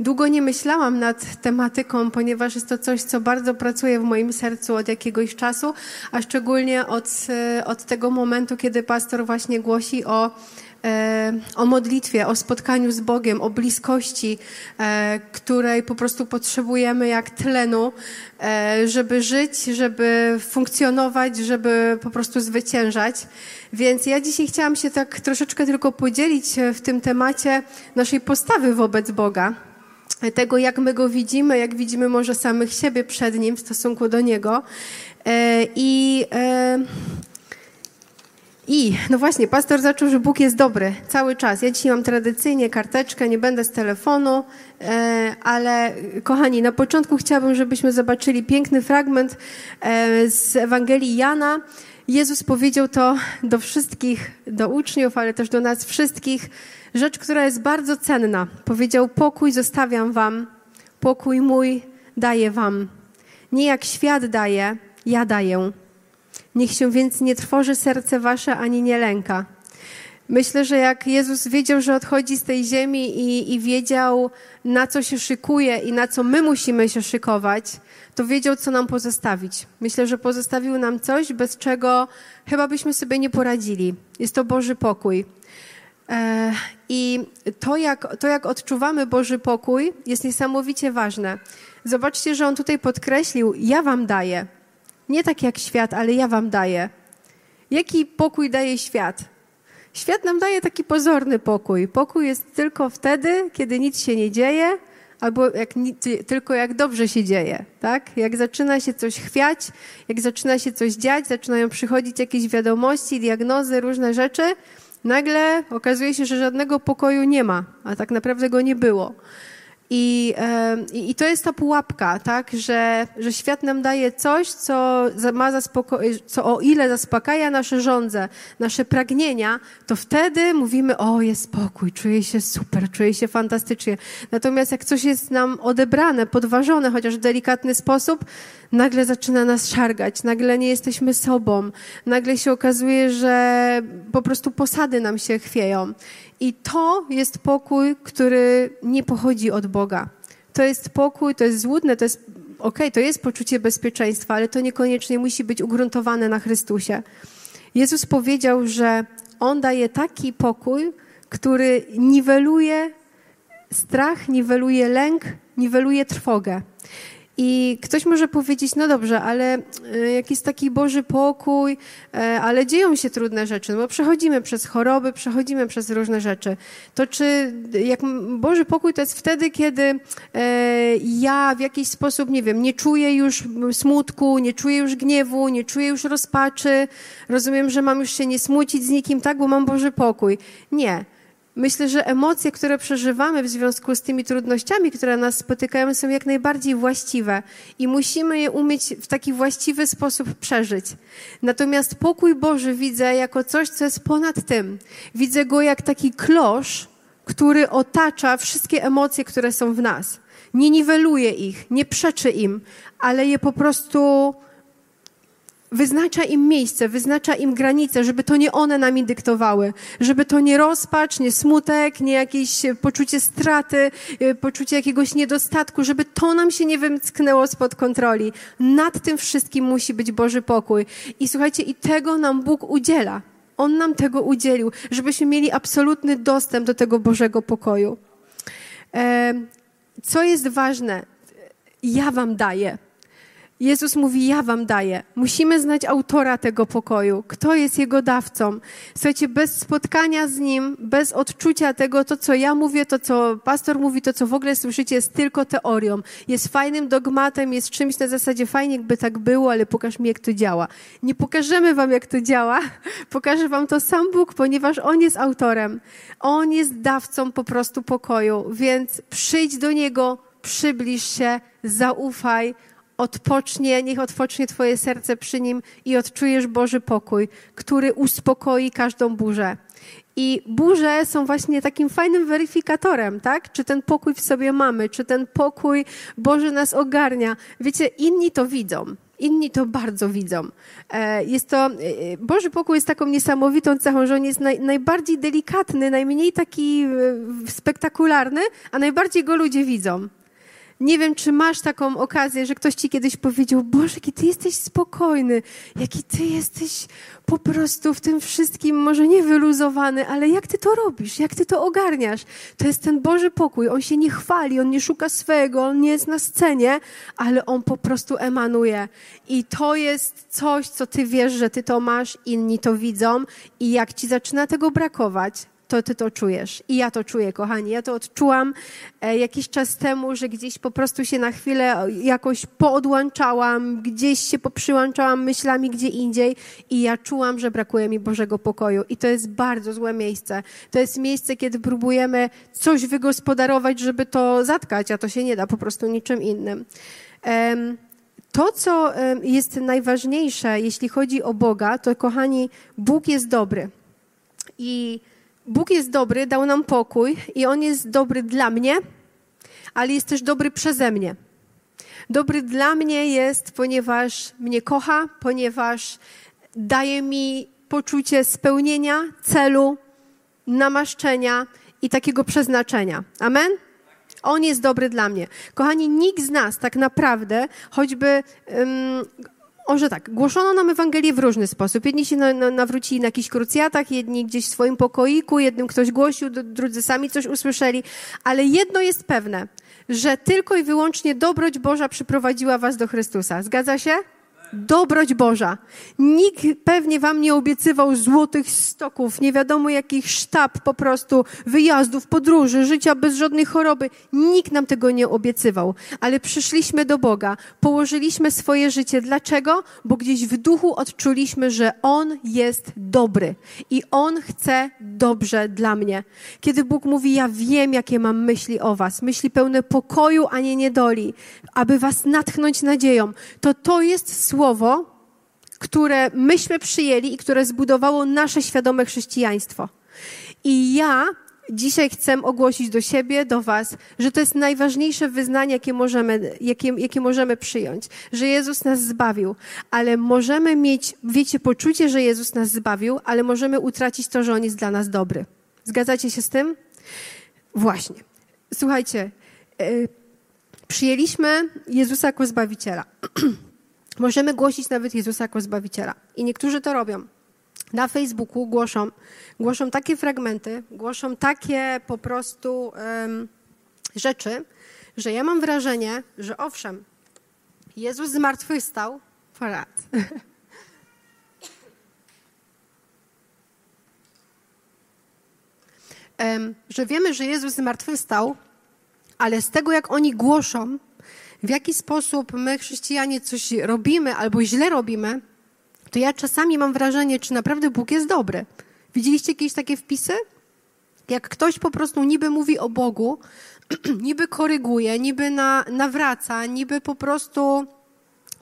Długo nie myślałam nad tematyką, ponieważ jest to coś, co bardzo pracuje w moim sercu od jakiegoś czasu, a szczególnie od, od tego momentu, kiedy pastor właśnie głosi o E, o modlitwie, o spotkaniu z Bogiem, o bliskości, e, której po prostu potrzebujemy jak tlenu, e, żeby żyć, żeby funkcjonować, żeby po prostu zwyciężać. Więc ja dzisiaj chciałam się tak troszeczkę tylko podzielić w tym temacie naszej postawy wobec Boga tego, jak my go widzimy, jak widzimy może samych siebie przed nim w stosunku do niego. I i no właśnie, pastor zaczął, że Bóg jest dobry cały czas. Ja dzisiaj mam tradycyjnie karteczkę, nie będę z telefonu, e, ale kochani, na początku chciałabym, żebyśmy zobaczyli piękny fragment e, z Ewangelii Jana. Jezus powiedział to do wszystkich, do uczniów, ale też do nas wszystkich, rzecz, która jest bardzo cenna. Powiedział: Pokój zostawiam wam, pokój mój daję wam. Nie jak świat daje, ja daję. Niech się więc nie trwoży serce wasze ani nie lęka. Myślę, że jak Jezus wiedział, że odchodzi z tej ziemi i, i wiedział, na co się szykuje i na co my musimy się szykować, to wiedział, co nam pozostawić. Myślę, że pozostawił nam coś, bez czego chyba byśmy sobie nie poradzili. Jest to Boży pokój. E, I to jak, to, jak odczuwamy Boży pokój, jest niesamowicie ważne. Zobaczcie, że on tutaj podkreślił: Ja wam daję. Nie tak jak świat, ale ja wam daję. Jaki pokój daje świat? Świat nam daje taki pozorny pokój. Pokój jest tylko wtedy, kiedy nic się nie dzieje, albo jak, tylko jak dobrze się dzieje, tak? Jak zaczyna się coś chwiać, jak zaczyna się coś dziać, zaczynają przychodzić jakieś wiadomości, diagnozy, różne rzeczy, nagle okazuje się, że żadnego pokoju nie ma, a tak naprawdę go nie było. I, I, to jest ta pułapka, tak, że, że świat nam daje coś, co, ma zaspoko- co o ile zaspokaja nasze żądze, nasze pragnienia, to wtedy mówimy, o jest spokój, czuję się super, czuję się fantastycznie. Natomiast jak coś jest nam odebrane, podważone, chociaż w delikatny sposób, nagle zaczyna nas szargać, nagle nie jesteśmy sobą, nagle się okazuje, że po prostu posady nam się chwieją. I to jest pokój, który nie pochodzi od Boga. To jest pokój, to jest złudne, to jest okej, okay, to jest poczucie bezpieczeństwa, ale to niekoniecznie musi być ugruntowane na Chrystusie. Jezus powiedział, że On daje taki pokój, który niweluje strach, niweluje lęk, niweluje trwogę. I ktoś może powiedzieć, no dobrze, ale e, jakiś taki Boży pokój, e, ale dzieją się trudne rzeczy, no bo przechodzimy przez choroby, przechodzimy przez różne rzeczy. To czy jak Boży pokój to jest wtedy, kiedy e, ja w jakiś sposób, nie wiem, nie czuję już smutku, nie czuję już gniewu, nie czuję już rozpaczy, rozumiem, że mam już się nie smucić z nikim, tak, bo mam Boży pokój. Nie. Myślę, że emocje, które przeżywamy w związku z tymi trudnościami, które nas spotykają, są jak najbardziej właściwe i musimy je umieć w taki właściwy sposób przeżyć. Natomiast pokój Boży widzę jako coś, co jest ponad tym. Widzę go jak taki klosz, który otacza wszystkie emocje, które są w nas. Nie niweluje ich, nie przeczy im, ale je po prostu wyznacza im miejsce, wyznacza im granice, żeby to nie one nami dyktowały, żeby to nie rozpacz, nie smutek, nie jakieś poczucie straty, e, poczucie jakiegoś niedostatku, żeby to nam się nie wymcknęło spod kontroli. Nad tym wszystkim musi być Boży pokój. I słuchajcie, i tego nam Bóg udziela. On nam tego udzielił, żebyśmy mieli absolutny dostęp do tego Bożego pokoju. E, co jest ważne? Ja wam daję. Jezus mówi: Ja wam daję. Musimy znać autora tego pokoju, kto jest jego dawcą. Słuchajcie, bez spotkania z nim, bez odczucia tego, to co ja mówię, to co pastor mówi, to co w ogóle słyszycie, jest tylko teorią. Jest fajnym dogmatem, jest czymś na zasadzie fajnie, jakby tak było, ale pokaż mi, jak to działa. Nie pokażemy wam, jak to działa. Pokaże wam to sam Bóg, ponieważ On jest autorem. On jest dawcą po prostu pokoju. Więc przyjdź do Niego, przybliż się, zaufaj odpocznie, niech odpocznie Twoje serce przy nim i odczujesz Boży pokój, który uspokoi każdą burzę. I burze są właśnie takim fajnym weryfikatorem, tak? Czy ten pokój w sobie mamy, czy ten pokój Boży nas ogarnia. Wiecie, inni to widzą. Inni to bardzo widzą. E, jest to, e, Boży pokój jest taką niesamowitą cechą, że on jest naj, najbardziej delikatny, najmniej taki e, spektakularny, a najbardziej go ludzie widzą. Nie wiem, czy masz taką okazję, że ktoś ci kiedyś powiedział, Boże, jaki ty jesteś spokojny, jaki ty jesteś po prostu w tym wszystkim, może nie wyluzowany, ale jak ty to robisz, jak ty to ogarniasz? To jest ten Boży pokój. On się nie chwali, on nie szuka swego, on nie jest na scenie, ale on po prostu emanuje. I to jest coś, co ty wiesz, że ty to masz, inni to widzą i jak ci zaczyna tego brakować, to ty to czujesz. I ja to czuję, kochani. Ja to odczułam e, jakiś czas temu, że gdzieś po prostu się na chwilę jakoś poodłączałam, gdzieś się poprzyłączałam myślami gdzie indziej i ja czułam, że brakuje mi Bożego pokoju. I to jest bardzo złe miejsce. To jest miejsce, kiedy próbujemy coś wygospodarować, żeby to zatkać, a to się nie da po prostu niczym innym. To, co jest najważniejsze, jeśli chodzi o Boga, to kochani, Bóg jest dobry. I Bóg jest dobry, dał nam pokój i On jest dobry dla mnie, ale jest też dobry przeze mnie. Dobry dla mnie jest, ponieważ mnie kocha, ponieważ daje mi poczucie spełnienia, celu, namaszczenia i takiego przeznaczenia. Amen? On jest dobry dla mnie. Kochani, nikt z nas tak naprawdę, choćby um, może tak, głoszono nam Ewangelię w różny sposób. Jedni się na, na, nawrócili na jakichś krucjatach, jedni gdzieś w swoim pokoiku, jednym ktoś głosił, drudzy sami coś usłyszeli, ale jedno jest pewne, że tylko i wyłącznie dobroć Boża przyprowadziła was do Chrystusa. Zgadza się? Dobroć Boża. Nikt pewnie wam nie obiecywał złotych stoków, nie wiadomo jakich sztab po prostu, wyjazdów, podróży, życia bez żadnej choroby. Nikt nam tego nie obiecywał. Ale przyszliśmy do Boga, położyliśmy swoje życie. Dlaczego? Bo gdzieś w duchu odczuliśmy, że On jest dobry i On chce dobrze dla mnie. Kiedy Bóg mówi, ja wiem, jakie mam myśli o was, myśli pełne pokoju, a nie niedoli, aby was natchnąć nadzieją, to to jest słowo, słowo, które myśmy przyjęli i które zbudowało nasze świadome chrześcijaństwo. I ja dzisiaj chcę ogłosić do siebie, do Was, że to jest najważniejsze wyznanie, jakie możemy, jakie, jakie możemy przyjąć. Że Jezus nas zbawił, ale możemy mieć, wiecie, poczucie, że Jezus nas zbawił, ale możemy utracić to, że On jest dla nas dobry. Zgadzacie się z tym? Właśnie. Słuchajcie, yy, przyjęliśmy Jezusa jako Zbawiciela. Możemy głosić nawet Jezusa jako Zbawiciela. I niektórzy to robią. Na Facebooku głoszą, głoszą takie fragmenty, głoszą takie po prostu um, rzeczy, że ja mam wrażenie, że owszem, Jezus zmartwychwstał, raz. um, że wiemy, że Jezus zmartwychwstał, ale z tego, jak oni głoszą, w jaki sposób my, chrześcijanie, coś robimy albo źle robimy, to ja czasami mam wrażenie, czy naprawdę Bóg jest dobry. Widzieliście jakieś takie wpisy? Jak ktoś po prostu niby mówi o Bogu, niby koryguje, niby na, nawraca, niby po prostu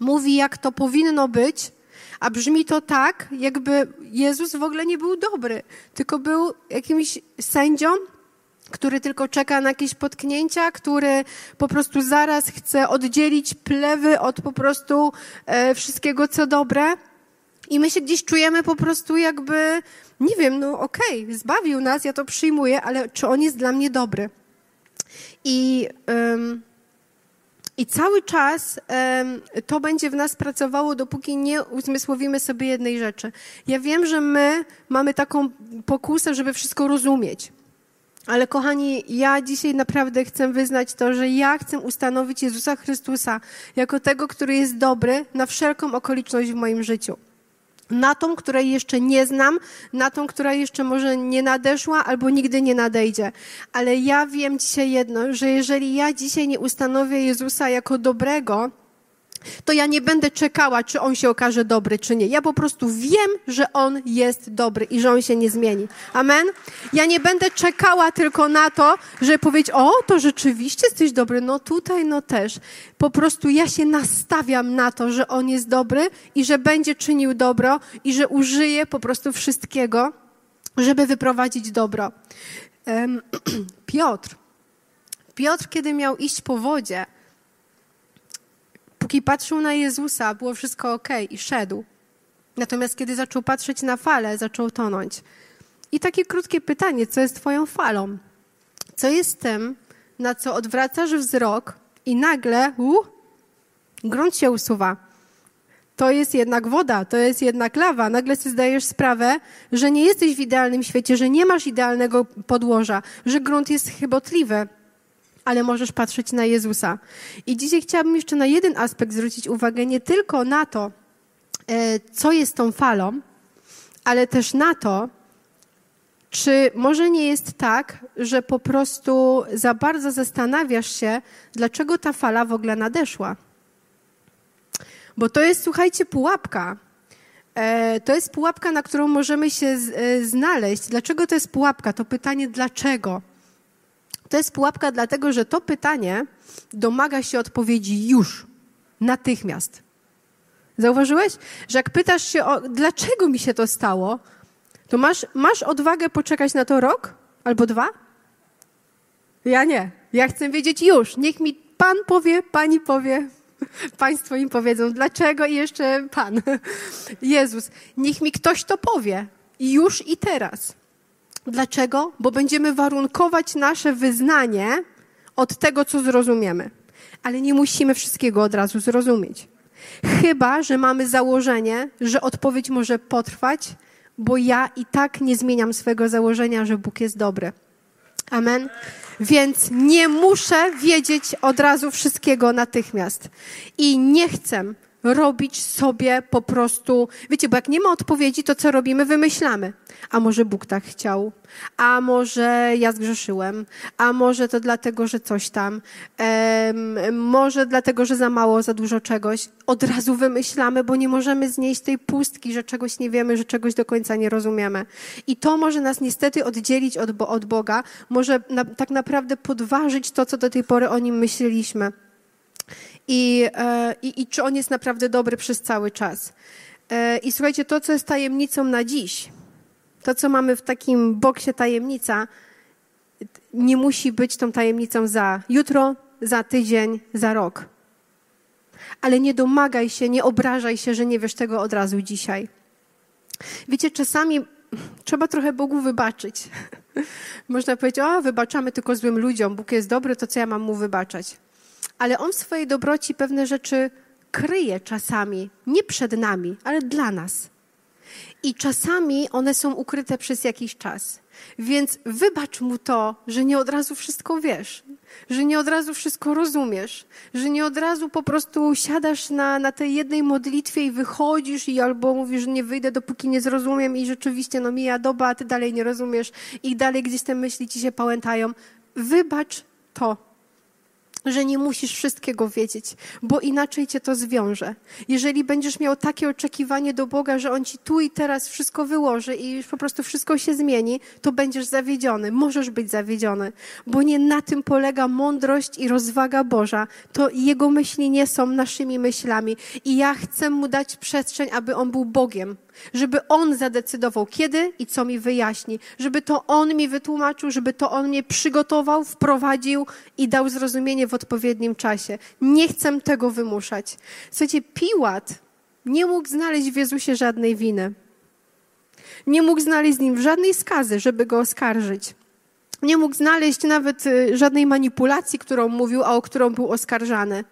mówi, jak to powinno być, a brzmi to tak, jakby Jezus w ogóle nie był dobry, tylko był jakimś sędzią, który tylko czeka na jakieś potknięcia, który po prostu zaraz chce oddzielić plewy od po prostu e, wszystkiego, co dobre. I my się gdzieś czujemy po prostu jakby, nie wiem, no okej, okay, zbawił nas, ja to przyjmuję, ale czy on jest dla mnie dobry? I, i cały czas to będzie w nas pracowało, dopóki nie uzmysłowimy sobie jednej rzeczy. Ja wiem, że my mamy taką pokusę, żeby wszystko rozumieć. Ale kochani, ja dzisiaj naprawdę chcę wyznać to, że ja chcę ustanowić Jezusa Chrystusa jako tego, który jest dobry na wszelką okoliczność w moim życiu. Na tą, której jeszcze nie znam, na tą, która jeszcze może nie nadeszła albo nigdy nie nadejdzie. Ale ja wiem dzisiaj jedno, że jeżeli ja dzisiaj nie ustanowię Jezusa jako dobrego, to ja nie będę czekała, czy on się okaże dobry, czy nie. Ja po prostu wiem, że on jest dobry i że on się nie zmieni. Amen? Ja nie będę czekała tylko na to, żeby powiedzieć, o, to rzeczywiście jesteś dobry, no tutaj, no też. Po prostu ja się nastawiam na to, że on jest dobry i że będzie czynił dobro i że użyje po prostu wszystkiego, żeby wyprowadzić dobro. Piotr. Piotr, kiedy miał iść po wodzie, póki patrzył na Jezusa, było wszystko ok i szedł. Natomiast kiedy zaczął patrzeć na falę, zaczął tonąć. I takie krótkie pytanie, co jest Twoją falą? Co jest tym, na co odwracasz wzrok i nagle uh, grunt się usuwa? To jest jednak woda, to jest jednak lawa. Nagle sobie zdajesz sprawę, że nie jesteś w idealnym świecie, że nie masz idealnego podłoża, że grunt jest chybotliwy, ale możesz patrzeć na Jezusa. I dzisiaj chciałabym jeszcze na jeden aspekt zwrócić uwagę, nie tylko na to, e, co jest tą falą, ale też na to, czy może nie jest tak, że po prostu za bardzo zastanawiasz się, dlaczego ta fala w ogóle nadeszła? Bo to jest, słuchajcie, pułapka. E, to jest pułapka, na którą możemy się e, znaleźć. Dlaczego to jest pułapka? To pytanie dlaczego. To jest pułapka dlatego, że to pytanie domaga się odpowiedzi już, natychmiast. Zauważyłeś, że jak pytasz się, o, dlaczego mi się to stało, to masz, masz odwagę poczekać na to rok albo dwa? Ja nie. Ja chcę wiedzieć już. Niech mi Pan powie, Pani powie, Państwo im powiedzą, dlaczego i jeszcze Pan. Jezus, niech mi ktoś to powie. Już i teraz. Dlaczego? Bo będziemy warunkować nasze wyznanie od tego, co zrozumiemy. Ale nie musimy wszystkiego od razu zrozumieć. Chyba, że mamy założenie, że odpowiedź może potrwać, bo ja i tak nie zmieniam swojego założenia, że Bóg jest dobry. Amen. Więc nie muszę wiedzieć od razu wszystkiego natychmiast. I nie chcę robić sobie po prostu, wiecie, bo jak nie ma odpowiedzi, to co robimy? Wymyślamy. A może Bóg tak chciał? A może ja zgrzeszyłem? A może to dlatego, że coś tam? może dlatego, że za mało, za dużo czegoś? Od razu wymyślamy, bo nie możemy znieść tej pustki, że czegoś nie wiemy, że czegoś do końca nie rozumiemy. I to może nas niestety oddzielić od, od Boga, może na, tak naprawdę podważyć to, co do tej pory o nim myśleliśmy i, e, i, i czy on jest naprawdę dobry przez cały czas. E, I słuchajcie, to, co jest tajemnicą na dziś, to, co mamy w takim boksie tajemnica, nie musi być tą tajemnicą za jutro, za tydzień, za rok. Ale nie domagaj się, nie obrażaj się, że nie wiesz tego od razu dzisiaj. Wiecie, czasami trzeba trochę Bogu wybaczyć. Można powiedzieć, o, wybaczamy tylko złym ludziom, Bóg jest dobry, to co ja mam mu wybaczać? Ale on w swojej dobroci pewne rzeczy kryje czasami, nie przed nami, ale dla nas. I czasami one są ukryte przez jakiś czas. Więc wybacz mu to, że nie od razu wszystko wiesz, że nie od razu wszystko rozumiesz, że nie od razu po prostu siadasz na, na tej jednej modlitwie i wychodzisz i albo mówisz, że nie wyjdę, dopóki nie zrozumiem i rzeczywiście no mija doba, a ty dalej nie rozumiesz i dalej gdzieś te myśli ci się pałętają. Wybacz to że nie musisz wszystkiego wiedzieć, bo inaczej cię to zwiąże. Jeżeli będziesz miał takie oczekiwanie do Boga, że On ci tu i teraz wszystko wyłoży i już po prostu wszystko się zmieni, to będziesz zawiedziony. Możesz być zawiedziony, bo nie na tym polega mądrość i rozwaga Boża. To Jego myśli nie są naszymi myślami. I ja chcę Mu dać przestrzeń, aby On był Bogiem, żeby On zadecydował, kiedy i co mi wyjaśni, żeby to On mi wytłumaczył, żeby to On mnie przygotował, wprowadził i dał zrozumienie w odpowiednim czasie. Nie chcę tego wymuszać. Słuchajcie, Piłat nie mógł znaleźć w Jezusie żadnej winy. Nie mógł znaleźć z nim żadnej skazy, żeby go oskarżyć. Nie mógł znaleźć nawet y, żadnej manipulacji, którą mówił, a o którą był oskarżany.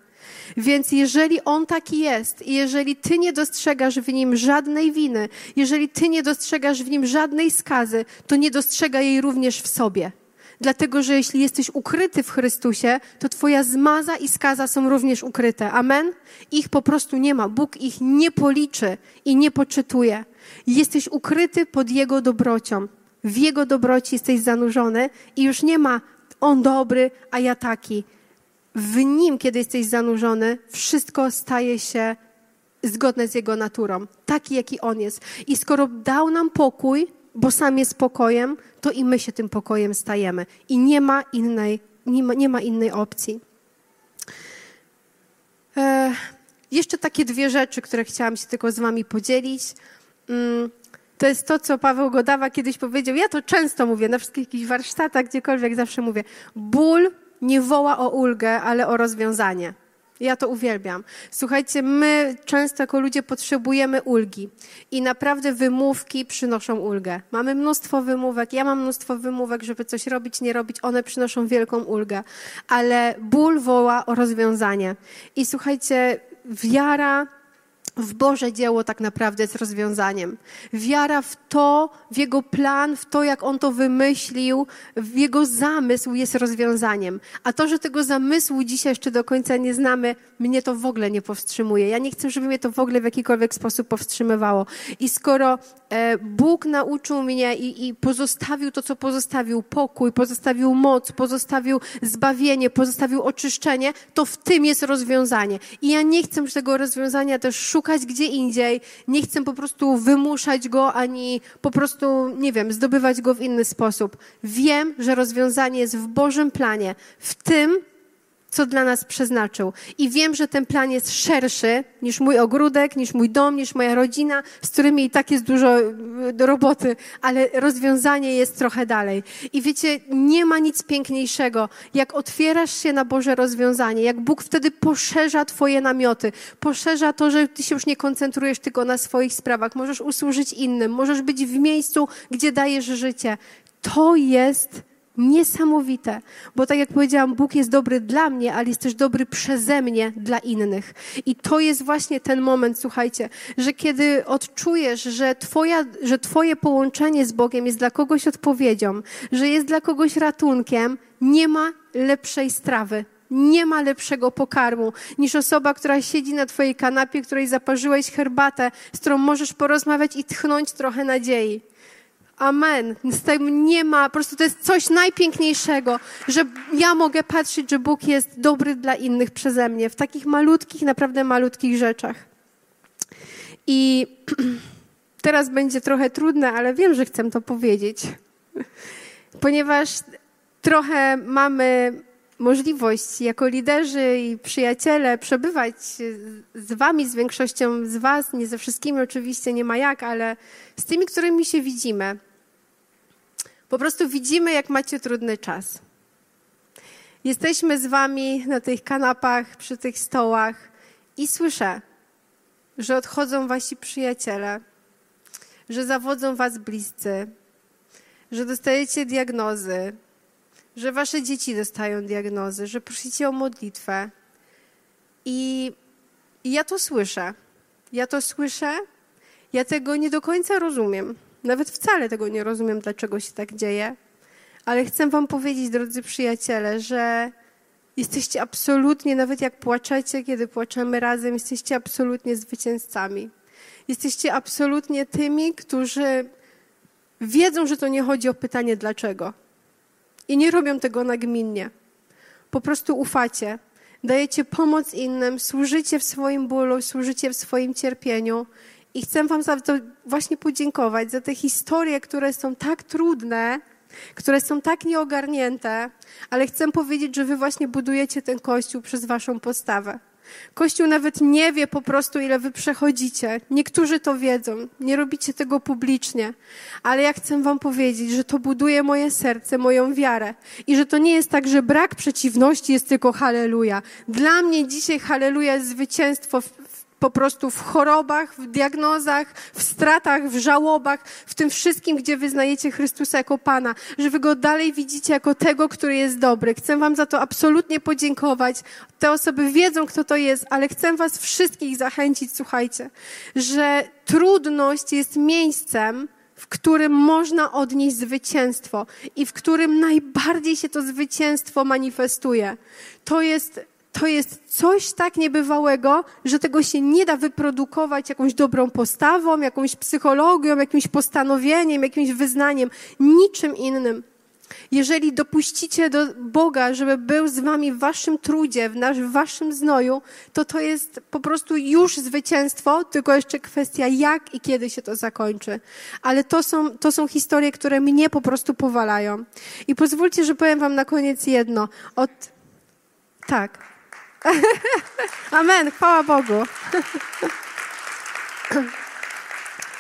Więc jeżeli on taki jest i jeżeli ty nie dostrzegasz w nim żadnej winy, jeżeli ty nie dostrzegasz w nim żadnej skazy, to nie dostrzega jej również w sobie. Dlatego, że jeśli jesteś ukryty w Chrystusie, to Twoja zmaza i skaza są również ukryte. Amen? Ich po prostu nie ma. Bóg ich nie policzy i nie poczytuje. Jesteś ukryty pod Jego dobrocią. W Jego dobroci jesteś zanurzony i już nie ma on dobry, a ja taki. W Nim, kiedy jesteś zanurzony, wszystko staje się zgodne z Jego naturą. Taki, jaki On jest. I skoro dał nam pokój, bo sam jest pokojem, to i my się tym pokojem stajemy. I nie ma innej, nie ma, nie ma innej opcji. E, jeszcze takie dwie rzeczy, które chciałam się tylko z wami podzielić. Mm, to jest to, co Paweł Godawa kiedyś powiedział. Ja to często mówię, na wszystkich jakichś warsztatach, gdziekolwiek zawsze mówię. Ból nie woła o ulgę, ale o rozwiązanie. Ja to uwielbiam. Słuchajcie, my często jako ludzie potrzebujemy ulgi i naprawdę wymówki przynoszą ulgę. Mamy mnóstwo wymówek, ja mam mnóstwo wymówek, żeby coś robić, nie robić, one przynoszą wielką ulgę, ale ból woła o rozwiązanie. I słuchajcie, wiara w Boże dzieło tak naprawdę jest rozwiązaniem. Wiara w to, w Jego plan, w to, jak On to wymyślił, w Jego zamysł jest rozwiązaniem. A to, że tego zamysłu dzisiaj jeszcze do końca nie znamy, mnie to w ogóle nie powstrzymuje. Ja nie chcę, żeby mnie to w ogóle w jakikolwiek sposób powstrzymywało. I skoro e, Bóg nauczył mnie i, i pozostawił to, co pozostawił, pokój, pozostawił moc, pozostawił zbawienie, pozostawił oczyszczenie, to w tym jest rozwiązanie. I ja nie chcę tego rozwiązania też szukać gdzie indziej, nie chcę po prostu wymuszać go, ani po prostu, nie wiem, zdobywać go w inny sposób. Wiem, że rozwiązanie jest w Bożym planie, w tym, co dla nas przeznaczył. I wiem, że ten plan jest szerszy niż mój ogródek, niż mój dom, niż moja rodzina, z którymi i tak jest dużo e, roboty, ale rozwiązanie jest trochę dalej. I wiecie, nie ma nic piękniejszego, jak otwierasz się na Boże rozwiązanie, jak Bóg wtedy poszerza Twoje namioty, poszerza to, że Ty się już nie koncentrujesz tylko na swoich sprawach, możesz usłużyć innym, możesz być w miejscu, gdzie dajesz życie. To jest Niesamowite, bo tak jak powiedziałam, Bóg jest dobry dla mnie, ale jest też dobry przeze mnie dla innych. I to jest właśnie ten moment, słuchajcie, że kiedy odczujesz, że, twoja, że Twoje połączenie z Bogiem jest dla kogoś odpowiedzią, że jest dla kogoś ratunkiem, nie ma lepszej strawy. Nie ma lepszego pokarmu niż osoba, która siedzi na Twojej kanapie, której zaparzyłeś herbatę, z którą możesz porozmawiać i tchnąć trochę nadziei. Amen. Z tym nie ma, po prostu to jest coś najpiękniejszego, że ja mogę patrzeć, że Bóg jest dobry dla innych przeze mnie w takich malutkich, naprawdę malutkich rzeczach. I teraz będzie trochę trudne, ale wiem, że chcę to powiedzieć, ponieważ trochę mamy możliwość jako liderzy i przyjaciele przebywać z wami, z większością z was, nie ze wszystkimi oczywiście nie ma jak, ale z tymi, którymi się widzimy. Po prostu widzimy, jak macie trudny czas. Jesteśmy z wami na tych kanapach, przy tych stołach i słyszę, że odchodzą wasi przyjaciele, że zawodzą was bliscy, że dostajecie diagnozy, że wasze dzieci dostają diagnozy, że prosicie o modlitwę. I, I ja to słyszę. Ja to słyszę. Ja tego nie do końca rozumiem. Nawet wcale tego nie rozumiem, dlaczego się tak dzieje. Ale chcę Wam powiedzieć, drodzy przyjaciele, że jesteście absolutnie, nawet jak płaczecie, kiedy płaczemy razem, jesteście absolutnie zwycięzcami. Jesteście absolutnie tymi, którzy wiedzą, że to nie chodzi o pytanie dlaczego. I nie robią tego nagminnie. Po prostu ufacie, dajecie pomoc innym, służycie w swoim bólu, służycie w swoim cierpieniu i chcę Wam za to właśnie podziękować, za te historie, które są tak trudne, które są tak nieogarnięte, ale chcę powiedzieć, że Wy właśnie budujecie ten Kościół przez Waszą postawę. Kościół nawet nie wie po prostu, ile wy przechodzicie. Niektórzy to wiedzą, nie robicie tego publicznie, ale ja chcę wam powiedzieć, że to buduje moje serce, moją wiarę i że to nie jest tak, że brak przeciwności jest tylko halleluja. Dla mnie dzisiaj halleluja jest zwycięstwo po prostu w chorobach, w diagnozach, w stratach, w żałobach, w tym wszystkim, gdzie wyznajecie Chrystusa jako Pana, że wy go dalej widzicie jako tego, który jest dobry. Chcę wam za to absolutnie podziękować. Te osoby wiedzą, kto to jest, ale chcę was wszystkich zachęcić, słuchajcie, że trudność jest miejscem, w którym można odnieść zwycięstwo i w którym najbardziej się to zwycięstwo manifestuje. To jest to jest coś tak niebywałego, że tego się nie da wyprodukować jakąś dobrą postawą, jakąś psychologią, jakimś postanowieniem, jakimś wyznaniem, niczym innym. Jeżeli dopuścicie do Boga, żeby był z wami w waszym trudzie, w, nasz, w waszym znoju, to to jest po prostu już zwycięstwo, tylko jeszcze kwestia jak i kiedy się to zakończy. Ale to są, to są historie, które mnie po prostu powalają. I pozwólcie, że powiem wam na koniec jedno. Od... Tak. Amen, chwała Bogu.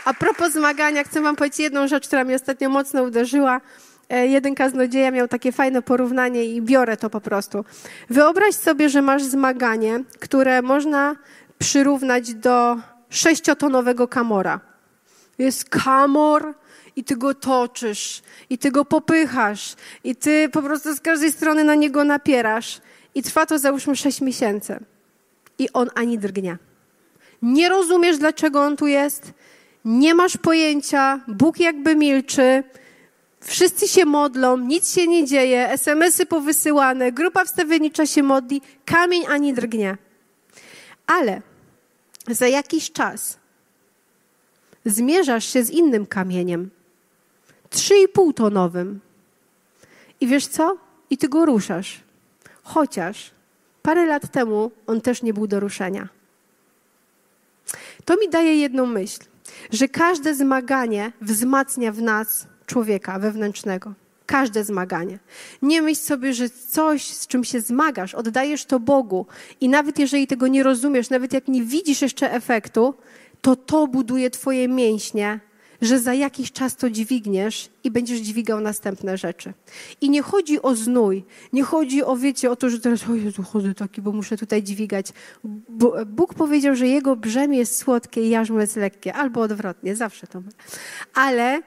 A propos zmagania, chcę Wam powiedzieć jedną rzecz, która mnie ostatnio mocno uderzyła. e, jeden kaznodzieja miał takie fajne porównanie i biorę to po prostu. Wyobraź sobie, że masz zmaganie, które można przyrównać do sześciotonowego kamora. Jest kamor i ty go toczysz, i ty go popychasz, i ty po prostu z każdej strony na niego napierasz. I trwa to załóżmy sześć miesięcy. I on ani drgnie. Nie rozumiesz, dlaczego on tu jest, nie masz pojęcia, Bóg jakby milczy, wszyscy się modlą, nic się nie dzieje, SMS-y powysyłane, grupa wstawiennicza się modli, kamień ani drgnie. Ale za jakiś czas zmierzasz się z innym kamieniem, trzy i pół tonowym. I wiesz co? I ty go ruszasz. Chociaż parę lat temu on też nie był do ruszenia. To mi daje jedną myśl, że każde zmaganie wzmacnia w nas człowieka wewnętrznego. Każde zmaganie. Nie myśl sobie, że coś, z czym się zmagasz, oddajesz to Bogu i nawet jeżeli tego nie rozumiesz, nawet jak nie widzisz jeszcze efektu, to to buduje Twoje mięśnie, że za jakiś czas to dźwigniesz i będziesz dźwigał następne rzeczy. I nie chodzi o znój, nie chodzi o, wiecie, o to, że teraz, o Jezu, chodzę taki, bo muszę tutaj dźwigać. Bóg powiedział, że Jego brzemię jest słodkie i jarzmo jest lekkie, albo odwrotnie, zawsze to. Ale,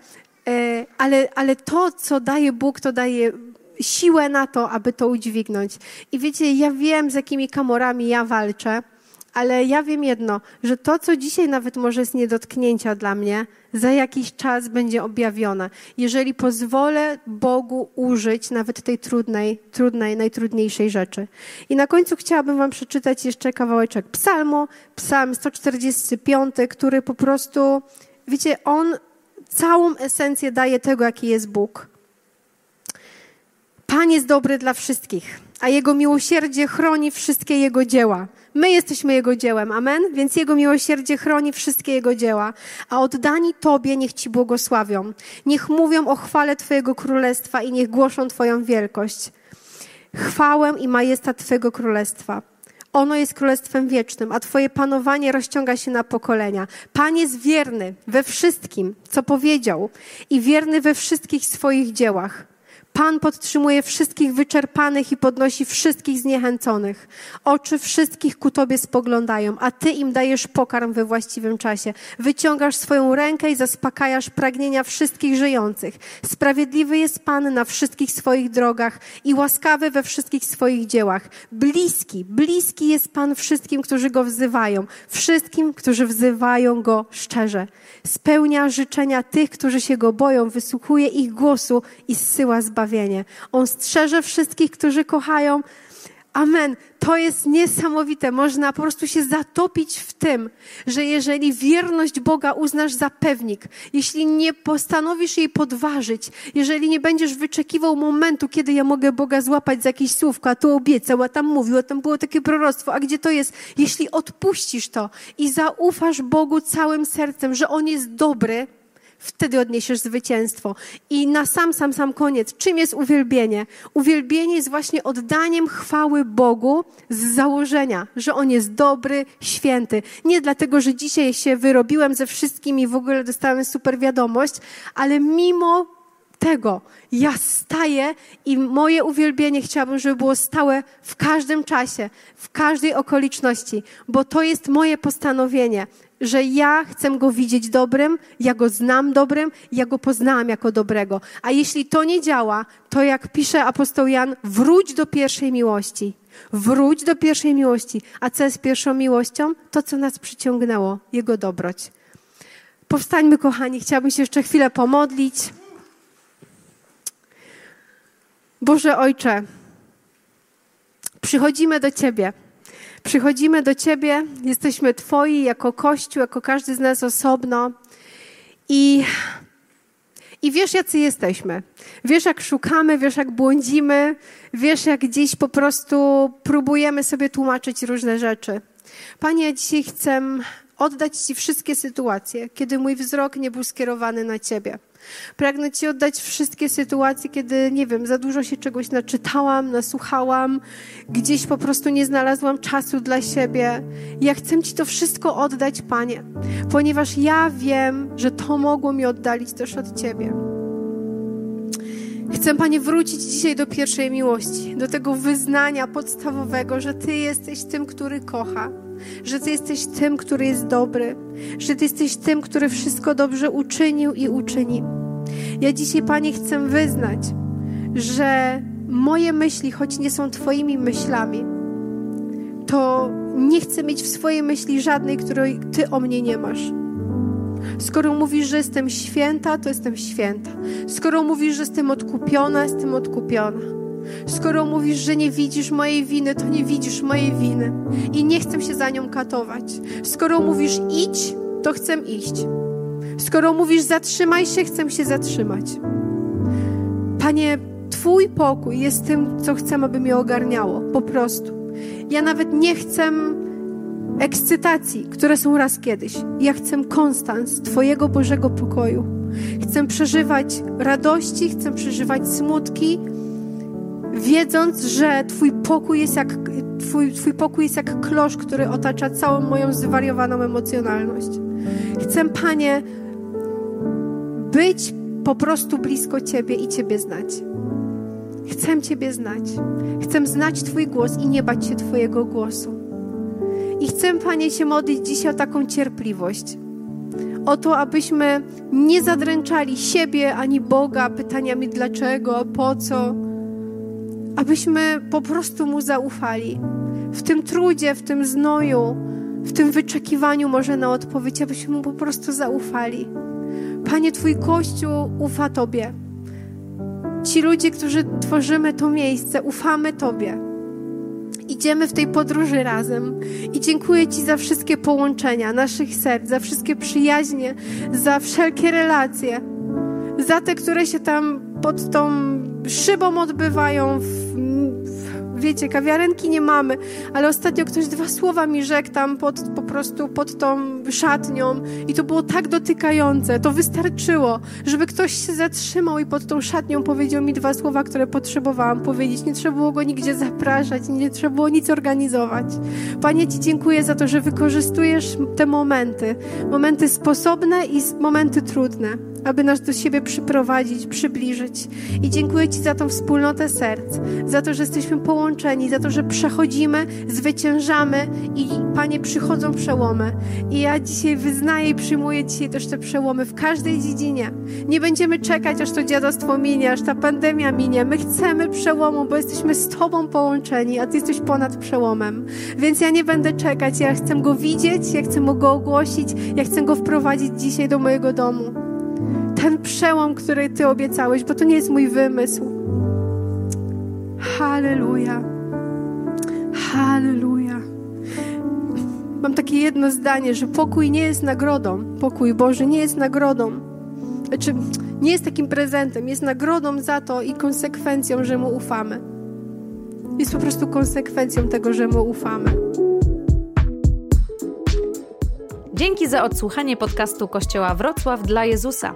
e, ale, ale to, co daje Bóg, to daje siłę na to, aby to udźwignąć. I wiecie, ja wiem, z jakimi kamorami ja walczę, ale ja wiem jedno, że to, co dzisiaj nawet może jest nie dotknięcia dla mnie, za jakiś czas będzie objawione. Jeżeli pozwolę Bogu użyć nawet tej trudnej, trudnej, najtrudniejszej rzeczy. I na końcu chciałabym Wam przeczytać jeszcze kawałeczek psalmu, psalm 145, który po prostu, wiecie, on całą esencję daje tego, jaki jest Bóg. Pan jest dobry dla wszystkich, a Jego miłosierdzie chroni wszystkie Jego dzieła. My jesteśmy Jego dziełem, amen? Więc Jego miłosierdzie chroni wszystkie Jego dzieła. A oddani Tobie niech Ci błogosławią. Niech mówią o chwale Twojego królestwa i niech głoszą Twoją wielkość. Chwałę i majestat Twojego królestwa. Ono jest królestwem wiecznym, a Twoje panowanie rozciąga się na pokolenia. Pan jest wierny we wszystkim, co powiedział, i wierny we wszystkich swoich dziełach. Pan podtrzymuje wszystkich wyczerpanych i podnosi wszystkich zniechęconych. Oczy wszystkich ku Tobie spoglądają, a Ty im dajesz pokarm we właściwym czasie. Wyciągasz swoją rękę i zaspokajasz pragnienia wszystkich żyjących. Sprawiedliwy jest Pan na wszystkich swoich drogach i łaskawy we wszystkich swoich dziełach. Bliski, bliski jest Pan wszystkim, którzy Go wzywają, wszystkim, którzy wzywają Go szczerze. Spełnia życzenia tych, którzy się Go boją, wysłuchuje ich głosu i zsyła zbawienie zbawienie. On strzeże wszystkich, którzy kochają. Amen. To jest niesamowite. Można po prostu się zatopić w tym, że jeżeli wierność Boga uznasz za pewnik, jeśli nie postanowisz jej podważyć, jeżeli nie będziesz wyczekiwał momentu, kiedy ja mogę Boga złapać za jakieś słówko, a tu obiecał, a tam mówił, a tam było takie proroctwo, a gdzie to jest? Jeśli odpuścisz to i zaufasz Bogu całym sercem, że On jest dobry, wtedy odniesiesz zwycięstwo. I na sam, sam, sam koniec, czym jest uwielbienie? Uwielbienie jest właśnie oddaniem chwały Bogu z założenia, że On jest dobry, święty. Nie dlatego, że dzisiaj się wyrobiłem ze wszystkim i w ogóle dostałem super wiadomość, ale mimo tego ja staję i moje uwielbienie chciałabym, żeby było stałe w każdym czasie, w każdej okoliczności, bo to jest moje postanowienie że ja chcę go widzieć dobrym, ja go znam dobrym, ja go poznałam jako dobrego. A jeśli to nie działa, to jak pisze apostoł Jan, wróć do pierwszej miłości. Wróć do pierwszej miłości. A co jest pierwszą miłością? To, co nas przyciągnęło, Jego dobroć. Powstańmy, kochani, chciałabym się jeszcze chwilę pomodlić. Boże Ojcze, przychodzimy do Ciebie. Przychodzimy do Ciebie, jesteśmy Twoi jako Kościół, jako każdy z nas osobno i, i wiesz, jacy jesteśmy. Wiesz, jak szukamy, wiesz, jak błądzimy, wiesz, jak gdzieś po prostu próbujemy sobie tłumaczyć różne rzeczy. Panie, ja dzisiaj chcę oddać Ci wszystkie sytuacje, kiedy mój wzrok nie był skierowany na Ciebie. Pragnę Ci oddać wszystkie sytuacje, kiedy, nie wiem, za dużo się czegoś naczytałam, nasłuchałam, gdzieś po prostu nie znalazłam czasu dla siebie. Ja chcę Ci to wszystko oddać, Panie, ponieważ ja wiem, że to mogło mi oddalić też od Ciebie. Chcę, Panie, wrócić dzisiaj do pierwszej miłości, do tego wyznania podstawowego, że Ty jesteś tym, który kocha, że Ty jesteś tym, który jest dobry, że Ty jesteś tym, który wszystko dobrze uczynił i uczyni. Ja dzisiaj, Panie, chcę wyznać, że moje myśli, choć nie są Twoimi myślami, to nie chcę mieć w swojej myśli żadnej, której Ty o mnie nie masz. Skoro mówisz, że jestem święta, to jestem święta. Skoro mówisz, że jestem odkupiona, jestem odkupiona. Skoro mówisz, że nie widzisz mojej winy, to nie widzisz mojej winy. I nie chcę się za nią katować. Skoro mówisz idź, to chcę iść. Skoro mówisz zatrzymaj się, chcę się zatrzymać. Panie, Twój pokój jest tym, co chcę, aby mnie ogarniało. Po prostu. Ja nawet nie chcę ekscytacji, które są raz kiedyś. Ja chcę konstans Twojego Bożego pokoju. Chcę przeżywać radości, chcę przeżywać smutki, wiedząc, że Twój pokój jest jak, twój, twój pokój jest jak klosz, który otacza całą moją zwariowaną emocjonalność. Chcę, Panie, być po prostu blisko Ciebie i Ciebie znać. Chcę Ciebie znać. Chcę znać Twój głos i nie bać się Twojego głosu. I chcę, Panie, się modlić dzisiaj o taką cierpliwość. O to, abyśmy nie zadręczali siebie ani Boga pytaniami dlaczego, po co. Abyśmy po prostu Mu zaufali. W tym trudzie, w tym znoju, w tym wyczekiwaniu może na odpowiedź, abyśmy Mu po prostu zaufali. Panie, Twój Kościół ufa Tobie. Ci ludzie, którzy tworzymy to miejsce, ufamy Tobie. Idziemy w tej podróży razem. I dziękuję Ci za wszystkie połączenia naszych serc, za wszystkie przyjaźnie, za wszelkie relacje, za te, które się tam pod tą szybą odbywają wiecie, kawiarenki nie mamy, ale ostatnio ktoś dwa słowa mi rzekł tam pod, po prostu pod tą szatnią i to było tak dotykające, to wystarczyło, żeby ktoś się zatrzymał i pod tą szatnią powiedział mi dwa słowa, które potrzebowałam powiedzieć. Nie trzeba było go nigdzie zapraszać, nie trzeba było nic organizować. Panie, Ci dziękuję za to, że wykorzystujesz te momenty, momenty sposobne i momenty trudne aby nas do siebie przyprowadzić, przybliżyć. I dziękuję Ci za tą wspólnotę serc, za to, że jesteśmy połączeni, za to, że przechodzimy, zwyciężamy i Panie przychodzą przełomy. I ja dzisiaj wyznaję i przyjmuję dzisiaj też te przełomy w każdej dziedzinie. Nie będziemy czekać, aż to dziadostwo minie, aż ta pandemia minie. My chcemy przełomu, bo jesteśmy z Tobą połączeni, a Ty jesteś ponad przełomem. Więc ja nie będę czekać, ja chcę go widzieć, ja chcę go ogłosić, ja chcę go wprowadzić dzisiaj do mojego domu ten przełom, który Ty obiecałeś, bo to nie jest mój wymysł. Halleluja. Halleluja. Mam takie jedno zdanie, że pokój nie jest nagrodą. Pokój Boży nie jest nagrodą. Znaczy, nie jest takim prezentem, jest nagrodą za to i konsekwencją, że Mu ufamy. Jest po prostu konsekwencją tego, że Mu ufamy. Dzięki za odsłuchanie podcastu Kościoła Wrocław dla Jezusa.